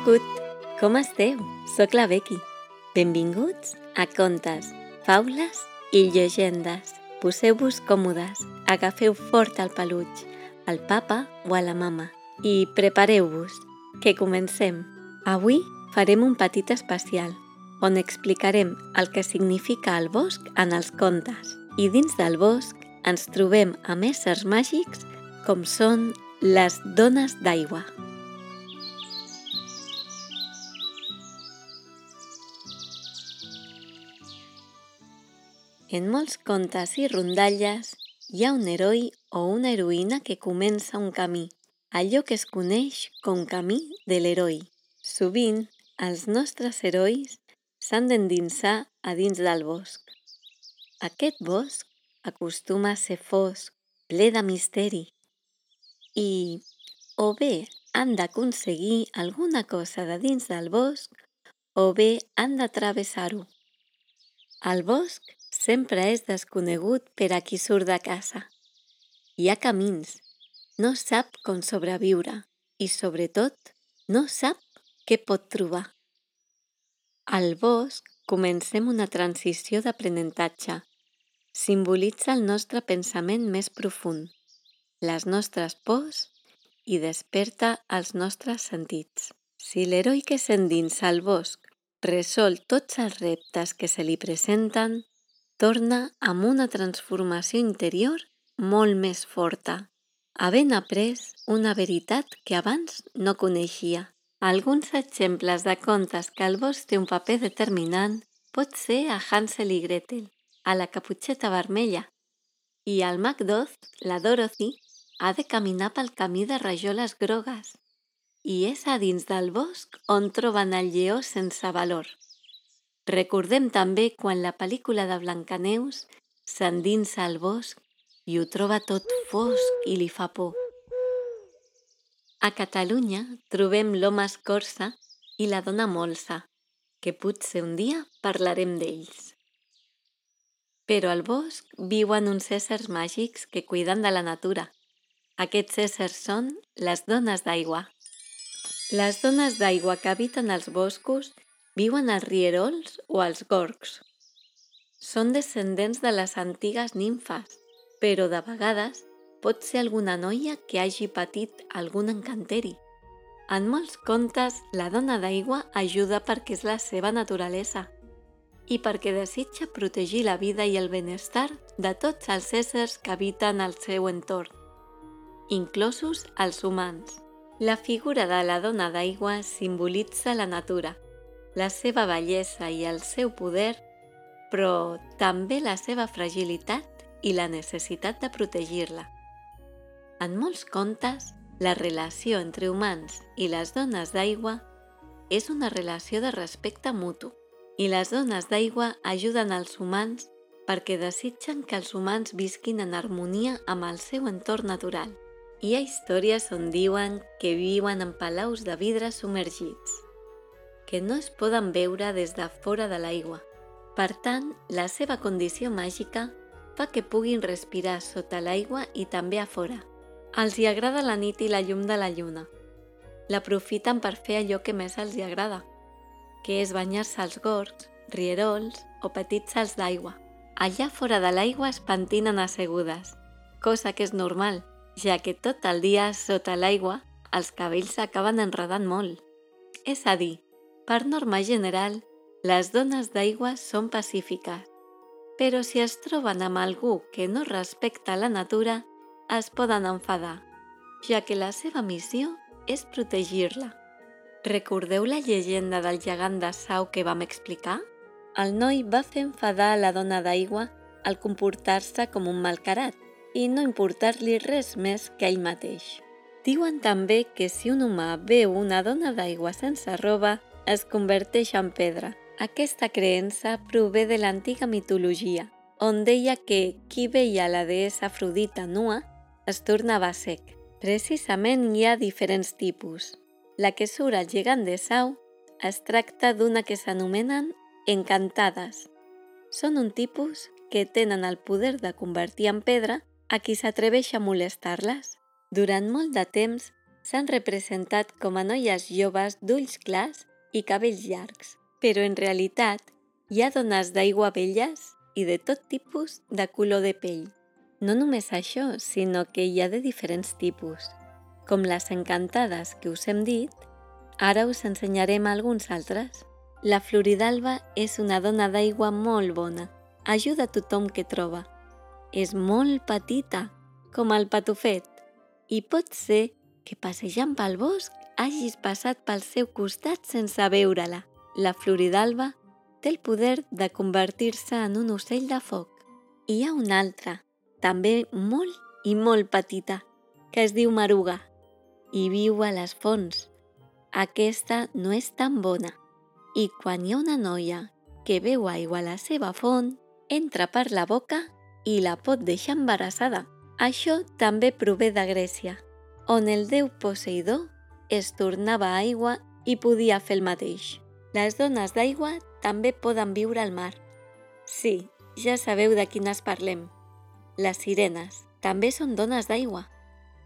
Cucut! Com esteu? Soc la Becky. Benvinguts a Contes, Faules i Llegendes. Poseu-vos còmodes, agafeu fort el peluig, al papa o a la mama i prepareu-vos, que comencem. Avui farem un petit especial on explicarem el que significa el bosc en els contes. I dins del bosc ens trobem amb éssers màgics com són les dones d'aigua. En molts contes i rondalles hi ha un heroi o una heroïna que comença un camí, allò que es coneix com camí de l'heroi. Sovint, els nostres herois s'han d'endinsar a dins del bosc. Aquest bosc acostuma a ser fosc, ple de misteri, i o bé han d'aconseguir alguna cosa de dins del bosc o bé han de travessar-ho. El bosc sempre és desconegut per a qui surt de casa. Hi ha camins, no sap com sobreviure i, sobretot, no sap què pot trobar. Al bosc comencem una transició d'aprenentatge. Simbolitza el nostre pensament més profund, les nostres pors i desperta els nostres sentits. Si l'heroi que s'endinsa al bosc resol tots els reptes que se li presenten, torna amb una transformació interior molt més forta, havent après una veritat que abans no coneixia. Alguns exemples de contes que el bosc té un paper determinant pot ser a Hansel i Gretel, a la caputxeta vermella, i al Macduff, la Dorothy, ha de caminar pel camí de rajoles grogues, i és a dins del bosc on troben el lleó sense valor. Recordem també quan la pel·lícula de Blancaneus s'endinsa al bosc i ho troba tot fosc i li fa por. A Catalunya trobem l'home escorça i la dona molsa, que potser un dia parlarem d'ells. Però al bosc viuen uns éssers màgics que cuiden de la natura. Aquests éssers són les dones d'aigua. Les dones d'aigua que habiten als boscos Viuen als rierols o als gorgs. Són descendents de les antigues nimfes, però de vegades pot ser alguna noia que hagi patit algun encanteri. En molts contes, la dona d'aigua ajuda perquè és la seva naturalesa i perquè desitja protegir la vida i el benestar de tots els éssers que habiten al seu entorn, inclosos els humans. La figura de la dona d'aigua simbolitza la natura, la seva bellesa i el seu poder, però també la seva fragilitat i la necessitat de protegir-la. En molts contes, la relació entre humans i les dones d'aigua és una relació de respecte mutu i les dones d'aigua ajuden els humans perquè desitgen que els humans visquin en harmonia amb el seu entorn natural. Hi ha històries on diuen que viuen en palaus de vidre submergits que no es poden veure des de fora de l'aigua. Per tant, la seva condició màgica fa que puguin respirar sota l'aigua i també a fora. Els hi agrada la nit i la llum de la lluna. L'aprofiten per fer allò que més els hi agrada, que és banyar-se als gorgs, rierols o petits salts d'aigua. Allà fora de l'aigua es pentinen assegudes, cosa que és normal, ja que tot el dia sota l'aigua els cabells s'acaben enredant molt. És a dir, per norma general, les dones d'aigua són pacífiques, però si es troben amb algú que no respecta la natura, es poden enfadar, ja que la seva missió és protegir-la. Recordeu la llegenda del gegant de Sau que vam explicar? El noi va fer enfadar a la dona d'aigua al comportar-se com un malcarat i no importar-li res més que ell mateix. Diuen també que si un humà veu una dona d'aigua sense roba, es converteix en pedra. Aquesta creença prové de l'antiga mitologia, on deia que qui veia la deessa Afrodita nua es tornava sec. Precisament hi ha diferents tipus. La que surt al gegant de Sau es tracta d'una que s'anomenen encantades. Són un tipus que tenen el poder de convertir en pedra a qui s'atreveix a molestar-les. Durant molt de temps s'han representat com a noies joves d'ulls clars i cabells llargs, però en realitat hi ha dones d'aigua velles i de tot tipus de color de pell. No només això, sinó que hi ha de diferents tipus. Com les encantades que us hem dit, ara us ensenyarem alguns altres. La Floridalba és una dona d'aigua molt bona. Ajuda tothom que troba. És molt petita, com el patufet, i pot ser que passejant pel bosc hagis passat pel seu costat sense veure-la. La Floridalba té el poder de convertir-se en un ocell de foc. Hi ha una altra, també molt i molt petita, que es diu Maruga i viu a les fonts. Aquesta no és tan bona i quan hi ha una noia que veu aigua a la seva font, entra per la boca i la pot deixar embarassada. Això també prové de Grècia, on el déu Poseidó es tornava aigua i podia fer el mateix. Les dones d'aigua també poden viure al mar. Sí, ja sabeu de quines parlem. Les sirenes també són dones d'aigua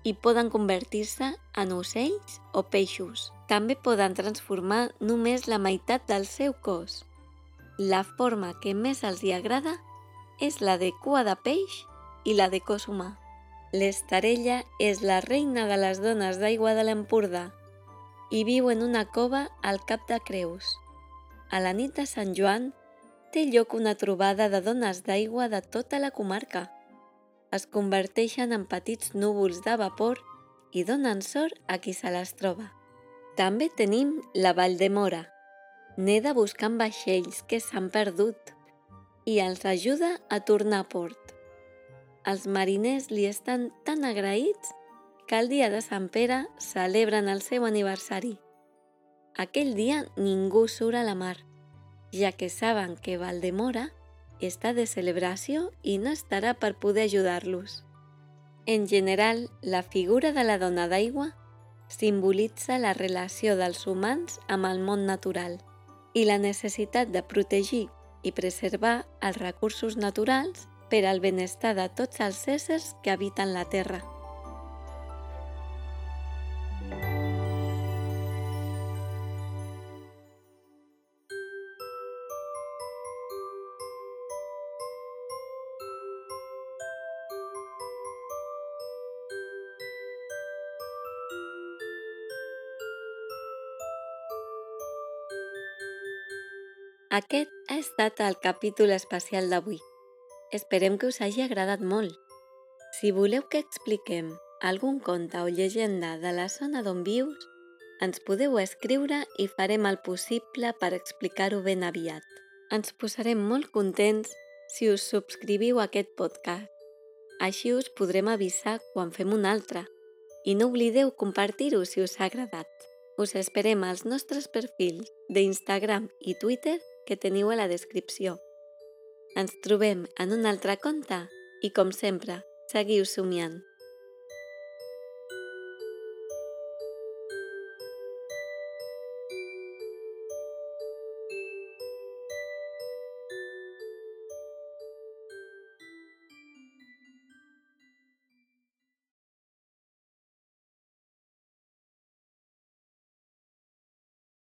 i poden convertir-se en ocells o peixos. També poden transformar només la meitat del seu cos. La forma que més els hi agrada és la de cua de peix i la de cos humà. L'estarella és la reina de les dones d'aigua de l'Empordà i viu en una cova al Cap de Creus. A la nit de Sant Joan té lloc una trobada de dones d'aigua de tota la comarca. Es converteixen en petits núvols de vapor i donen sort a qui se les troba. També tenim la Vall de Mora. Neda buscant vaixells que s'han perdut i els ajuda a tornar a port. Els mariners li estan tan agraïts que el dia de Sant Pere celebren el seu aniversari. Aquell dia ningú surt a la mar, ja que saben que Valdemora està de celebració i no estarà per poder ajudar-los. En general, la figura de la dona d'aigua simbolitza la relació dels humans amb el món natural i la necessitat de protegir i preservar els recursos naturals per al benestar de tots els éssers que habiten la Terra. Aquest ha estat el capítol especial d'avui. Esperem que us hagi agradat molt. Si voleu que expliquem algun conte o llegenda de la zona d'on vius, ens podeu escriure i farem el possible per explicar-ho ben aviat. Ens posarem molt contents si us subscriviu a aquest podcast. Així us podrem avisar quan fem un altre. I no oblideu compartir-ho si us ha agradat. Us esperem als nostres perfils d'Instagram i Twitter que teniu a la descripció. Ens trobem en un altre conte i, com sempre, seguiu somiant.